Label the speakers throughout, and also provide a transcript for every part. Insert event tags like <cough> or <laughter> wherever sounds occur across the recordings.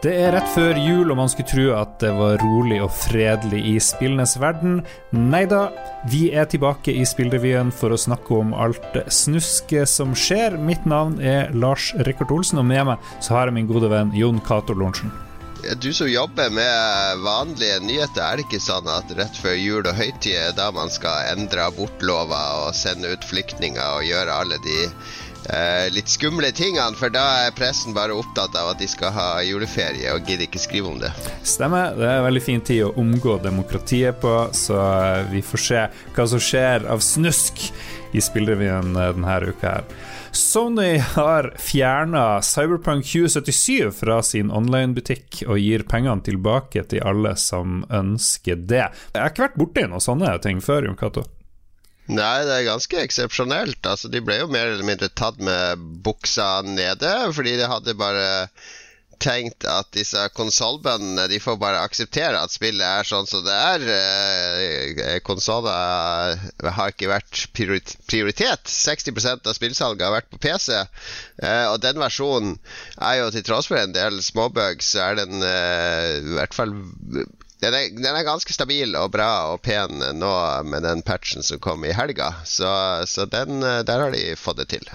Speaker 1: Det er rett før jul, og man skulle tro at det var rolig og fredelig i spillenes verden. Nei da, vi er tilbake i Spillrevyen for å snakke om alt snusket som skjer. Mitt navn er Lars Rikard Olsen, og med meg så har jeg min gode venn Jon Cato Lorentzen.
Speaker 2: Du som jobber med vanlige nyheter, er det ikke sånn at rett før jul og høytid er da man skal endre abortlover og sende ut flyktninger og gjøre alle de eh, litt skumle tingene, for da er pressen bare opptatt av at de skal ha juleferie og gidder ikke skrive om det.
Speaker 1: Stemmer. Det er en veldig fin tid å omgå demokratiet på, så eh, vi får se hva som skjer av snusk i spillrevyen eh, denne uka her. Sony har fjerna Cyberpunk 2077 fra sin online-butikk og gir pengene tilbake til alle som ønsker det. Jeg har ikke vært borti noen sånne ting før, Jon Cato.
Speaker 2: Nei, det er ganske eksepsjonelt. Altså, de ble jo mer eller mindre tatt med buksa nede, fordi de hadde bare tenkt at disse konsollbøndene De får bare akseptere at spillet er sånn som det er. Eh, Konsoller har ikke vært prioritet. 60% av spillsalget har vært på PC. Eh, og den versjonen er jo til tross for en del småbugs, så er den eh, i hvert fall den er, den er, ganske stabil og bra og pen nå med den patchen som kom i helga. Så, så den, der har de fått det til.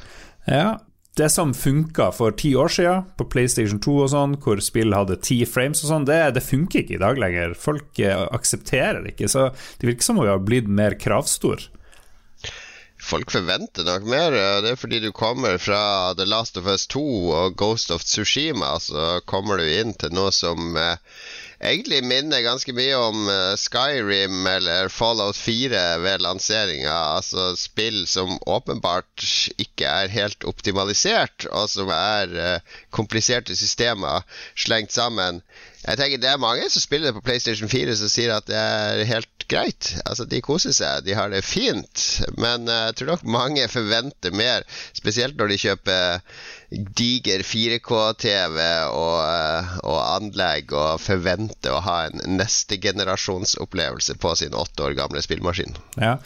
Speaker 1: Ja, det som funka for ti år siden, på PlayStation 2 og sånn, hvor spill hadde ti frames og sånn, det, det, funker ikke i dag lenger. Folk eh, aksepterer det ikke. Så det virker som om vi har blitt mer kravstor.
Speaker 2: Folk forventer nok mer. Det er fordi du kommer fra The Last of Us 2 og Ghost of Tsushima, så kommer du inn til noe som eh, egentlig minner ganske mye om uh, Skyrim eller Fallout 4 ved lanseringa. Altså spill som åpenbart ikke er helt optimalisert, og som er uh, kompliserte systemer slengt sammen. Jeg tenker Det er mange som spiller det på PlayStation 4 som sier at det er helt greit. Altså De koser seg, de har det fint. Men uh, jeg tror nok mange forventer mer, spesielt når de kjøper diger 4K-TV og, eh, og, anlegg og forventer å ha en neste generasjons på sin åtte år gamle spillmaskin.
Speaker 1: Ja.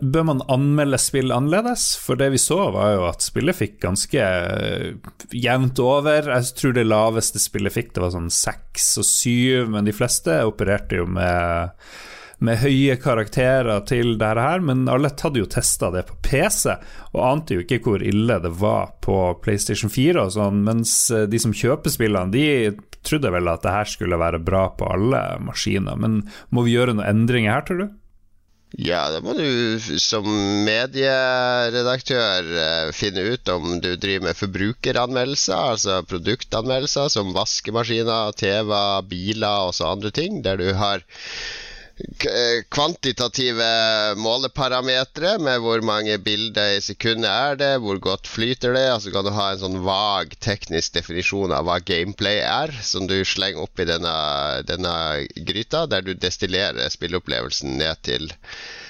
Speaker 1: Bør man anmelde spill annerledes? For det vi så, var jo at spillet fikk ganske eh, jevnt over. Jeg tror det laveste spillet fikk, det var sånn seks og syv, men de fleste opererte jo med med høye karakterer til dette her, men alle hadde jo testa det på PC, og ante jo ikke hvor ille det var på PlayStation 4 og sånn, mens eh, de som kjøper spillene, de trodde vel at det her skulle være bra på alle maskiner. Men må vi gjøre noen endringer her, tror du?
Speaker 2: Ja, da må du som medieredaktør eh, finne ut om du driver med forbrukeranmeldelser, altså produktanmeldelser som vaskemaskiner, TV-er, biler og så andre ting, der du har kvantitative måleparametere med hvor mange bilder i sekundet er det, hvor godt flyter det. Altså kan du ha en sånn vag teknisk definisjon av hva gameplay er, som du slenger opp i denne, denne gryta, der du destillerer spilleopplevelsen ned til Eh,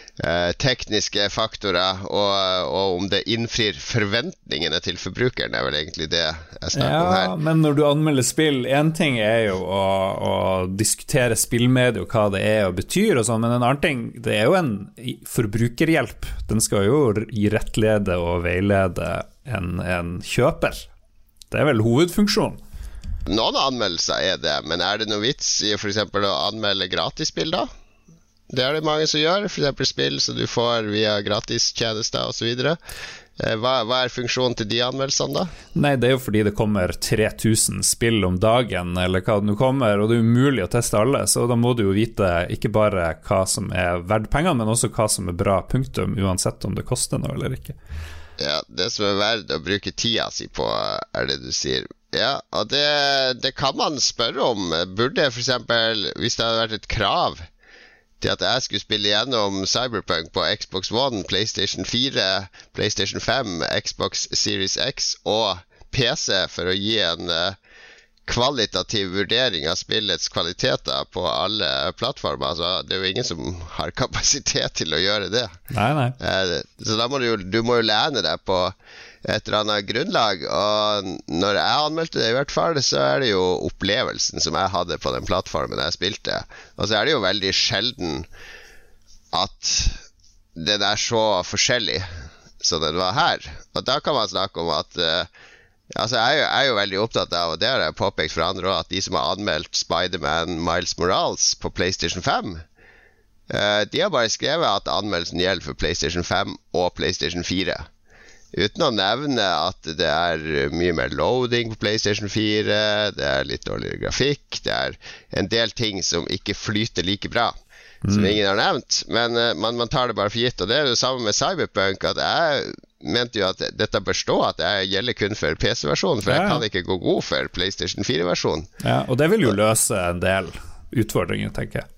Speaker 2: tekniske faktorer, og, og, om det innfrir forventningene til forbrukeren, er vel egentlig det jeg snakker ja, om her.
Speaker 1: Men når du anmelder spill, én ting er jo å, å diskutere spillmedie og hva det er og betyr og sånn, men en annen ting, det er jo en forbrukerhjelp. Den skal jo gi rettlede og veilede en, en kjøper. Det er vel hovedfunksjonen.
Speaker 2: Noen anmeldelser er det, men er det noe vits i f.eks. å anmelde gratisspill, da? Det er det mange som gjør, f.eks. spill som du får via gratistjenester osv. Eh, hva, hva er funksjonen til de anmeldelsene, da?
Speaker 1: Nei, Det er jo fordi det kommer 3000 spill om dagen, eller hva det nå kommer, og det er umulig å teste alle, så da må du jo vite ikke bare hva som er verdt pengene, men også hva som er bra, punktum, uansett om det koster noe eller ikke.
Speaker 2: Ja, det som er verdt å bruke tida si på, er det du sier. Ja, og det, det kan man spørre om. Burde f.eks. hvis det hadde vært et krav til at jeg skulle spille gjennom Cyberpunk på Xbox One, PlayStation 4, PlayStation 5, Xbox Series X og PC for å gi en uh, kvalitativ vurdering av spillets kvaliteter på alle plattformer. Altså, det er jo ingen som har kapasitet til å gjøre det.
Speaker 1: Nei, nei.
Speaker 2: Uh, så da må du, du må jo lene deg på et eller annet grunnlag. Og når jeg anmeldte det, i hvert fall, så er det jo opplevelsen som jeg hadde på den plattformen jeg spilte. Og så er det jo veldig sjelden at den er så forskjellig som den var her. Og da kan man snakke om at uh, Altså, jeg er, jo, jeg er jo veldig opptatt av, og det har jeg påpekt for andre òg, at de som har anmeldt Spiderman Miles Morales på PlayStation 5 uh, De har bare skrevet at anmeldelsen gjelder for PlayStation 5 og PlayStation 4. Uten å nevne at det er mye mer loading på PlayStation 4, det er litt dårligere grafikk, det er en del ting som ikke flyter like bra. Som mm. ingen har nevnt. Men uh, man, man, tar det bare for gitt. Og det er det samme med Cyberpunk. At jeg mente jo at dette bør stå, at jeg gjelder kun for PC-versjonen. For ja. jeg kan ikke gå god for PlayStation 4-versjonen.
Speaker 1: Ja, og det vil jo løse en del utfordringer, tenker jeg.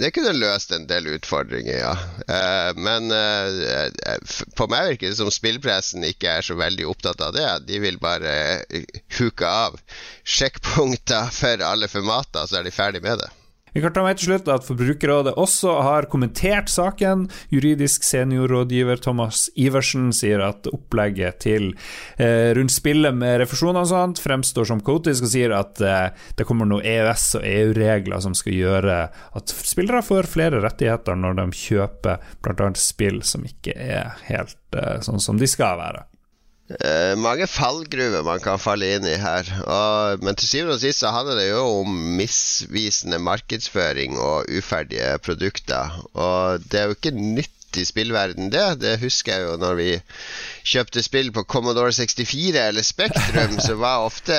Speaker 2: Det kunne løst en del utfordringer, ja. Uh, men uh, på meg virker det som spillpressen ikke er så veldig opptatt av det. De vil bare huke av sjekkpunkter for alle formater, så er de ferdig med det.
Speaker 1: Vi kan ta med til slutt at Forbrukerrådet også har kommentert saken. Juridisk seniorrådgiver Thomas Iversen sier at opplegget til eh, rundt spillet med refusjoner og sånt fremstår som kaotisk, og sier at eh, det kommer noen EØS- og EU-regler som skal gjøre at spillere får flere rettigheter når de kjøper bl.a. spill som ikke er helt eh, sånn som de skal være.
Speaker 2: Uh, mange fallgruver man kan falle inn i her. Og, men til syvende og sist så handler det jo om misvisende markedsføring og uferdige produkter. Og det er jo ikke nytt i spillverden, det. Det husker jeg jo når vi kjøpte spill på Commodore 64 eller Spektrum, så var ofte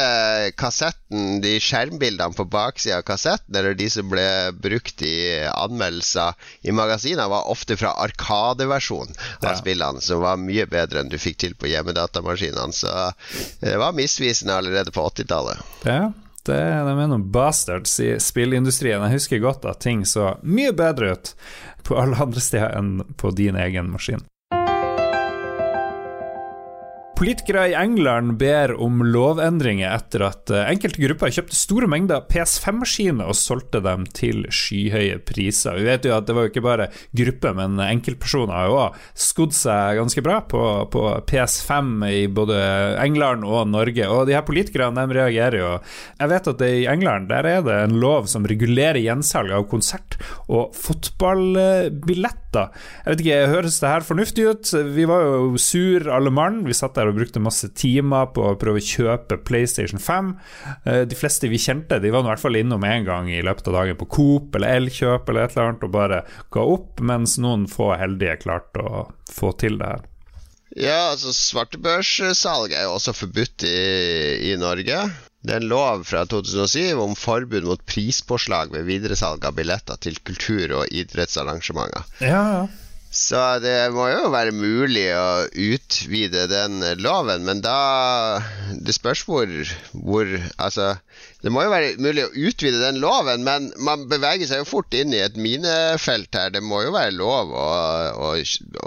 Speaker 2: kassetten, de skjermbildene på baksida av kassetten, eller de som ble brukt i anmeldelser i magasiner, var ofte fra Arkadeversjonen av ja. spillene, som var mye bedre enn du fikk til på hjemmedatamaskinene. Så det var misvisende allerede på 80-tallet.
Speaker 1: Ja. Det, de er noen bastards i spillindustrien. Jeg husker godt at ting så mye bedre ut på alle andre steder enn på din egen maskin. Politikere i England ber om lovendringer etter at eh, enkelte grupper kjøpte store mengder PS5-maskiner og solgte dem til skyhøye priser. Vi vet jo at det var jo ikke bare grupper, men enkeltpersoner har jo òg skodd seg ganske bra på, på, PS5 i både England og Norge. Og de her politikerne de reagerer jo. Jeg vet at i England der er det en lov som regulerer gjensalg av konsert og fotballbilletter. Jeg vet ikke, høres det her fornuftig ut? Vi var jo sur alle mann. Vi satt der og brukte masse timer på å prøve å kjøpe PlayStation 5. Eh, de fleste vi kjente, de var i hvert fall innom en gang i løpet av dagen på Coop eller Elkjøp eller et eller annet og bare ga opp, mens noen få heldige klarte å få til det her.
Speaker 2: Ja, altså svartebørssalg er jo også forbudt i, i Norge. Det er en lov fra 2007 om forbud mot prispåslag ved videresalg av billetter til kultur- og idrettsarrangementer.
Speaker 1: Ja, ja.
Speaker 2: Så det må jo være mulig å utvide den loven, men da Det spørs hvor, hvor Altså, det må jo være mulig å utvide den loven, men man beveger seg jo fort inn i et minefelt her. Det må jo være lov å, å,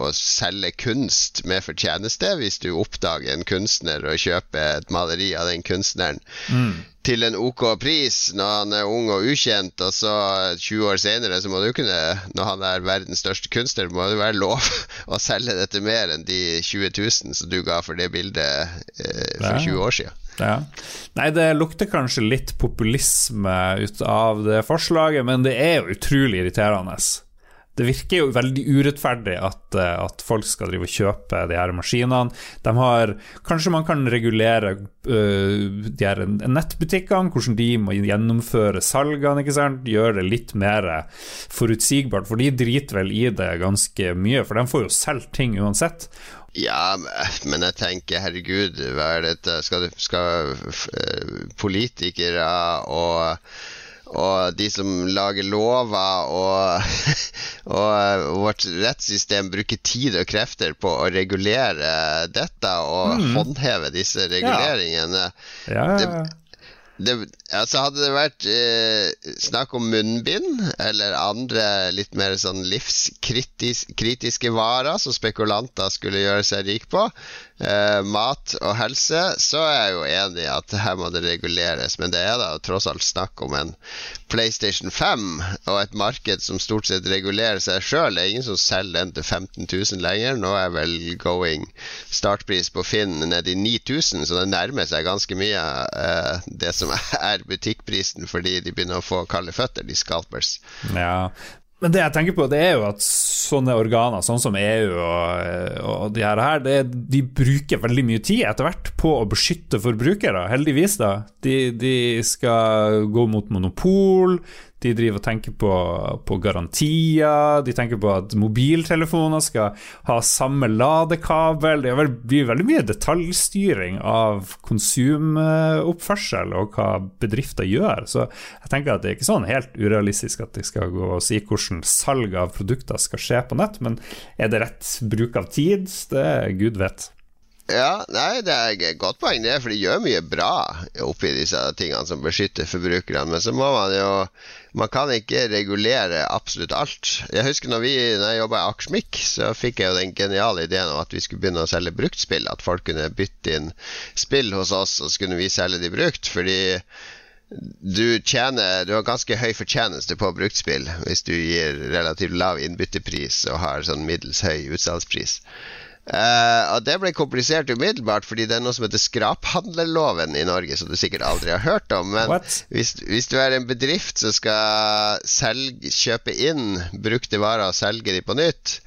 Speaker 2: å selge kunst med fortjeneste hvis du oppdager en kunstner og kjøper et maleri av den kunstneren. Mm til en OK pris når han er ung og ukjent, og så 20 år senere så må du kunne, når han er verdens største kunstner, må det være lov <laughs> å selge dette mer enn de 20 000 som du ga for det bildet eh, for 20 år siden.
Speaker 1: Ja. Nei, det lukter kanskje litt populisme ut av det forslaget, men det er jo utrolig irriterende det virker jo veldig urettferdig at, eh, at, folk skal drive og kjøpe de her maskinene. De har, kanskje man kan regulere uh, de her nettbutikkene, hvordan de må gjennomføre salgene. ikke sant? Gjøre det litt mer forutsigbart, for de driter vel i det ganske mye. For de får jo solgt ting uansett.
Speaker 2: Ja, men jeg tenker, herregud, hva er dette? Skal, skal uh, politikere og og de som lager lover, og, <laughs> og vårt rettssystem bruker tid og krefter på å regulere dette og mm. håndheve disse reguleringene. Ja. Ja, det, det, altså hadde det vært eh, snakk om munnbind eller andre litt mer sånn livskritiske varer som spekulanter skulle gjøre seg rik på, eh, mat og helse, så er jeg jo enig i at her må det reguleres. Men det er da tross alt snakk om en PlayStation 5 og et marked som stort sett regulerer seg sjøl. Det er ingen som selger den til 15 000 lenger. Nå er vel going startpris på Finn ned i 9000, så det nærmer seg ganske mye eh, det som <laughs> er butikkprisen fordi de begynner å få kalde føtter, de scalpers.
Speaker 1: Ja, Men det jeg tenker på, det er jo at sånne organer, sånn som EU og, og de her, det, de bruker veldig mye tid etter hvert på å beskytte forbrukere, heldigvis, da. De, de skal gå mot monopol, de driver og tenker på, på, garantier, de tenker på at mobiltelefoner skal ha samme ladekabel. Det blir veldig mye detaljstyring av konsumoppførsel og hva bedrifter gjør. Så jeg tenker at det er ikke sånn helt urealistisk at de skal gå og si hvordan salg av produkter skal skje på nett, men er det rett bruk av tid? Det er gud vet.
Speaker 2: Ja, nei, det er et godt poeng, det, for de gjør mye bra oppi disse tingene som beskytter forbrukerne. Men så må man jo Man kan ikke regulere absolutt alt. Jeg husker når, vi, når jeg jobba i Akersmik, så fikk jeg jo den geniale ideen om at vi skulle begynne å selge bruktspill. At folk kunne bytte inn spill hos oss, og så kunne vi selge de brukt. Fordi du tjener Du har ganske høy fortjeneste på bruktspill hvis du gir relativt lav innbyttepris og har sånn middels høy utsalgspris. Uh, og Det ble komplisert umiddelbart, fordi det er noe som heter skraphandlerloven i Norge, som du sikkert aldri har hørt om. Men hvis, hvis, du er en bedrift som skal selge, kjøpe inn brukte varer og selge de på nytt,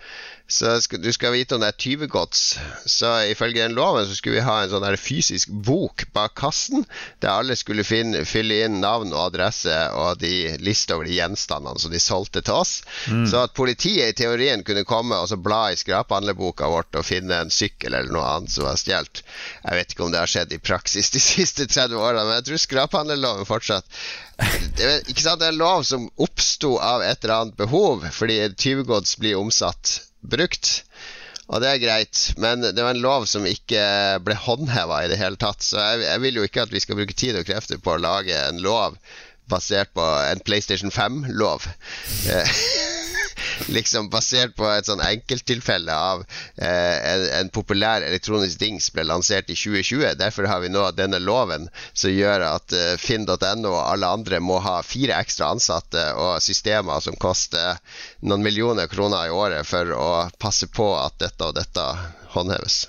Speaker 2: så skal, du skal vite om det er tyvegods. Så ifølge den loven så skulle vi ha en sånn her fysisk bok bak kassen, der alle skulle finne, fylle inn navn og adresse og de liste over de gjenstandene som de solgte til oss. Mm. Så at politiet i teorien kunne komme og så bla i skraphandleboka vårt og finne en sykkel eller noe annet som var stjålet. Jeg vet ikke om det har skjedd i praksis de <laughs> siste 30 årene, men jeg tror skraphandlerloven fortsatt det ikke sant, det er en lov som oppsto av et eller annet behov, fordi tyvegods blir omsatt brukt. Og det er greit, men det var en lov som ikke ble håndheva i det hele tatt. Så jeg, jeg, vil jo ikke at vi skal bruke tid og krefter på å lage en lov basert på en PlayStation 5-lov. <laughs> liksom basert på et sånn enkelttilfelle av eh, en, en, populær elektronisk dings ble lansert i 2020. Derfor har vi nå denne loven som gjør at eh, finn.no og alle andre må ha fire ekstra ansatte og systemer som koster noen millioner kroner i året for å passe på at dette og dette håndheves.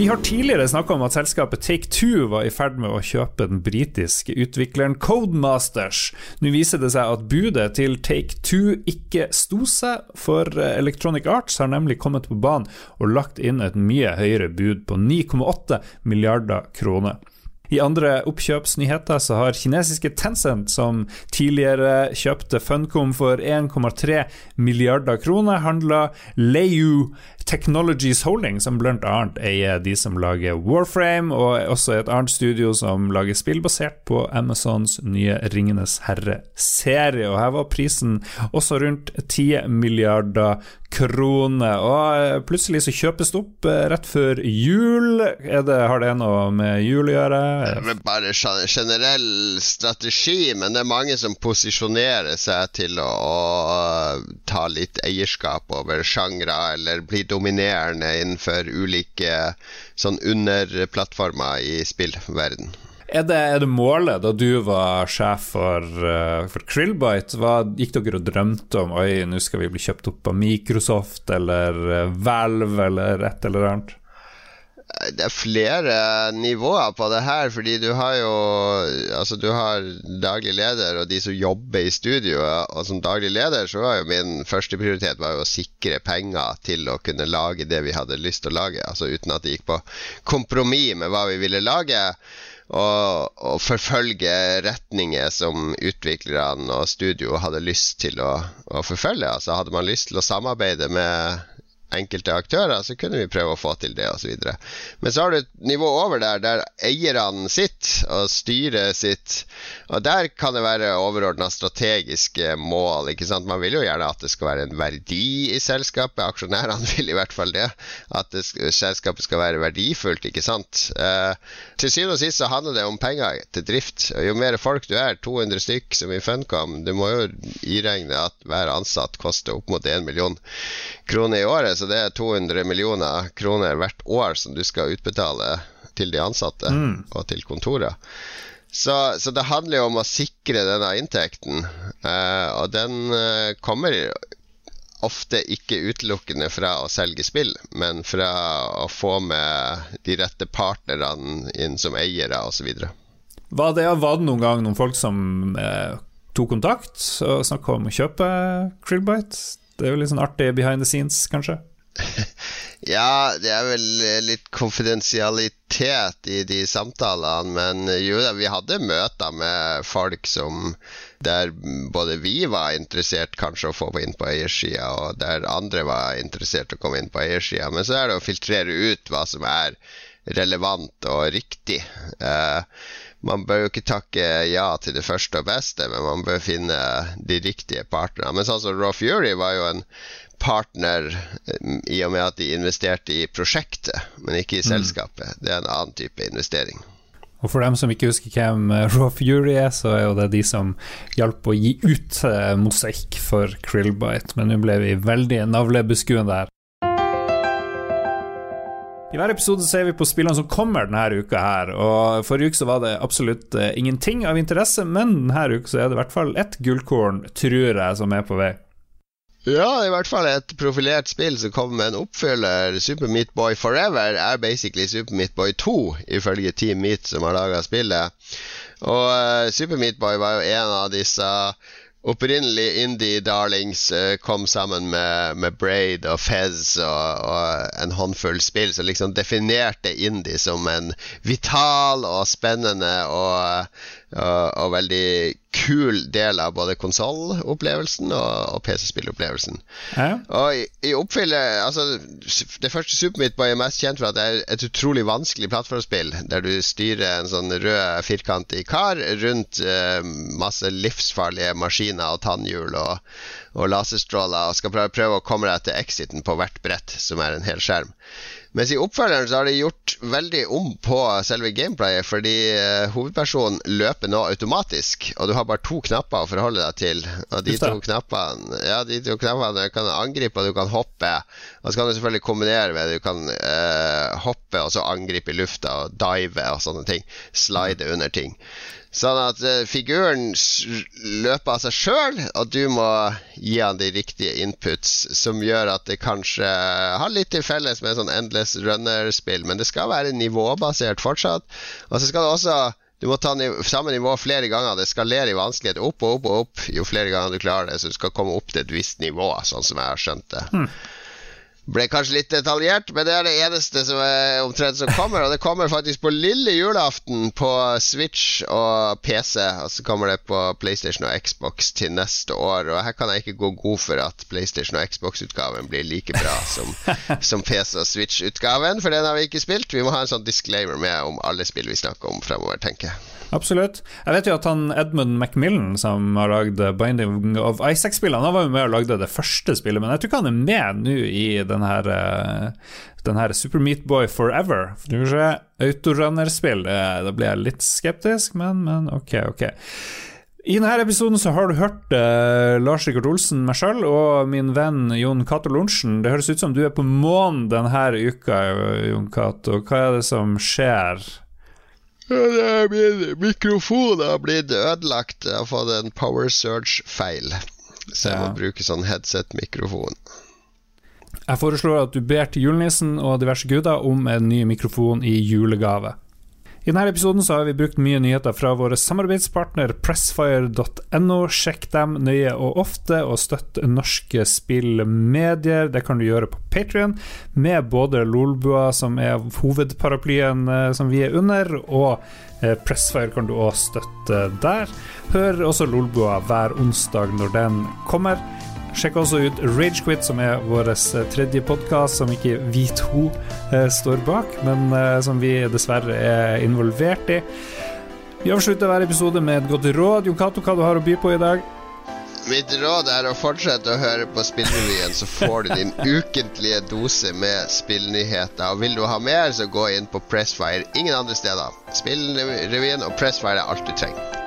Speaker 1: Vi har tidligere snakka om at selskapet Take-Two var i ferd med å kjøpe den britiske utvikleren Codemasters. Nå viser det seg at budet til Take-Two ikke sto seg, for Electronic Arts har nemlig kommet på banen og lagt inn et mye høyere bud på 9,8 milliarder kroner. I andre oppkjøpsnyheter så har kinesiske Tencent, som tidligere kjøpte Funcom for 1,3 milliarder kroner, handla Leiu Technologies Holding, som bl.a. eier de som lager Warframe, og også et annet studio som lager spill basert på Amazons nye Ringenes herre-serie. Og her var prisen også rundt 10 milliarder kroner. Og plutselig så kjøpes det opp eh, rett før jul. Det, har det noe med jul å gjøre?
Speaker 2: Det er bare generell strategi, men det er mange som posisjonerer seg til å, å ta litt eierskap over sjangre, eller bli dominerende innenfor ulike sånn underplattformer i spillverden.
Speaker 1: Er det, er det, målet da du var sjef for, uh, for Krillbite? Hva gikk dere og drømte om? Oi, nå skal vi bli kjøpt opp av Microsoft eller Valve eller et eller annet?
Speaker 2: Det er flere nivåer på det her, fordi du har jo Altså, du har daglig leder og de som jobber i studio, og som daglig leder så var jo min første prioritet var jo å sikre penger til å kunne lage det vi hadde lyst til å lage, altså uten at det gikk på kompromiss med hva vi ville lage og, og, forfølge retninger som utviklerne og studio hadde lyst til å, å forfølge. Altså Hadde man lyst til å samarbeide med enkelte aktører, så kunne vi prøve å få til det osv. Men så har du et nivå over der der eierne sitter og styret sitt. Og der kan det være overordna strategiske mål. ikke sant? Man vil jo gjerne at det skal være en verdi i selskapet. Aksjonærene <laughs> vil i hvert fall det. At det, selskapet skal være verdifullt, ikke sant. Eh, til syvende og sist så handler det om penger til drift. Og jo mer folk du er, 200 stykk som i Funcom, du må jo iregne at hver ansatt koster opp mot 1 million kroner i året. Så det er 200 millioner kroner hvert år som du skal utbetale til de ansatte mm. og til kontoret. Så, så, det handler jo om å sikre denne inntekten, uh, og den uh, kommer ofte ikke utelukkende fra å selge spill, men fra å få med de rette partnerne inn som eiere osv.
Speaker 1: Var det, var det noen gang noen folk som eh, tok kontakt og snakka om å kjøpe Krillbite? Det er jo litt sånn artig behind the scenes, kanskje? <laughs>
Speaker 2: ja, det er vel litt konfidensialitet i de samtalene, men jo da, vi hadde møter med folk som der både vi var interessert kanskje å få inn på eiersida, og der andre var interessert å komme inn på eiersida. Men så er det å filtrere ut hva som er relevant og riktig. Uh, man bør jo ikke takke ja til det første og beste, men man bør finne de riktige partnerne. Men sånn som Raw Fury var jo en partner eh, i og med at de investerte i prosjektet, men ikke i mm. selskapet. Det er en annen type investering.
Speaker 1: Og for dem som ikke husker hvem eh, <laughs> Raw Fury er, så er jo det de som hjalp å gi ut eh, mosaikk for Krillbite, men nå ble vi veldig navlebeskuende her. I hver episode ser vi på spillene som kommer denne uka her, og forrige uke så var det absolutt ingenting av interesse, men denne uka så er det i hvert fall ett gullkorn, tror jeg, som er på vei.
Speaker 2: Ja, i hvert fall et profilert spill som kommer med en oppfyller. Super Meat Boy Forever er basically Super Meat Boy 2, ifølge Team Meat, som har laga spillet. Og uh, Super Meat Boy var jo en av disse opprinnelig indie-darlings uh, kom sammen med, med, Braid og Fez og, og, en håndfull spill som liksom definerte indie som en vital og spennende og, og, og veldig kul del av både konsollopplevelsen og, og PC-spillopplevelsen. Ja. Og i, i oppfyllet altså, Det første Super Meat Boy er mest kjent for at det er et utrolig vanskelig plattformspill, der du styrer en sånn rød firkantig kar rundt eh, masse livsfarlige maskiner og tannhjul og, og laserstråler, og skal prøve, prøve å komme deg til exiten på hvert brett, som er en hel skjerm. Mens i oppfølgeren så har de gjort veldig om på selve gameplayet, fordi uh, hovedpersonen løper nå automatisk, og du har bare to knapper å forholde deg til. Og de to knappene Ja, de to knappene kan angripe, og du kan hoppe. Og så kan du selvfølgelig kombinere med Du kan eh, hoppe og så angripe i lufta og dive og sånne ting. Slide under ting. Sånn at uh, figuren løper av seg sjøl, og du må gi han de riktige inputs, som gjør at det kanskje har litt til felles med sånn Endless Runner-spill, men det skal være nivåbasert fortsatt. Og så skal det også du må ta niv samme nivå flere ganger. Det skalerer i vanskelighet opp og opp og opp jo flere ganger du klarer det, så du skal komme opp til et visst nivå, sånn som jeg har skjønt det. Hmm ble kanskje litt detaljert, men det er det eneste som er omtrent som kommer. Og det kommer faktisk på lille julaften på Switch og PC. Og så kommer det på PlayStation og Xbox til neste år. Og her kan jeg ikke gå god for at PlayStation og Xbox-utgaven blir like bra som, <laughs> som PC og Switch-utgaven, for den har vi ikke spilt. Vi må ha en sånn disclaimer med om alle spill vi snakker om fremover, tenker jeg.
Speaker 1: Absolutt. Jeg vet jo at han Edmund Macmillan, som har lagd Binding of Isaac-spillene, han var jo med og lagde det første spillet, men jeg tror ikke han er med nå i den her, eh, den her Super Meat Boy Forever. Du får se, autorunner-spill, da blir jeg litt skeptisk, men, men ok, ok. I denne episoden så har du hørt eh, Lars Rikard Olsen, meg sjøl og min venn Jon Cato Lorentzen. Det høres ut som du er på månen denne uka, Jon Cato. Hva er det som skjer?
Speaker 2: Min mikrofon har blitt ødelagt. Jeg har fått en Power Surge-feil. Så jeg må bruke sånn headset-mikrofon.
Speaker 1: Jeg foreslår at du ber til julenissen og diverse guder om en ny mikrofon i julegave. I denne episoden har vi brukt mye nyheter fra våre samarbeidspartner pressfire.no. Sjekk dem nøye og ofte, og støtt norske spillmedier. Det kan du gjøre på Patrion, med både Lolbua, som er hovedparaplyen eh, som vi er under, og eh, Pressfire kan du òg støtte der. Hør også Lolbua hver onsdag når den kommer. Sjekk også ut Ragequit, som er vår eh, tredje podkast, som ikke vi to eh, står bak, men eh, som vi dessverre er involvert i. Vi avslutter hver episode med et godt råd. Jon Cato, hva du har å by på i dag?
Speaker 2: Mitt råd er å fortsette å høre på Spillrevyen, så får du din ukentlige dose med spillnyheter. Og vil du ha mer, så gå inn på Pressfire. Ingen andre steder. Spillrevyen og Pressfire er alt du trenger.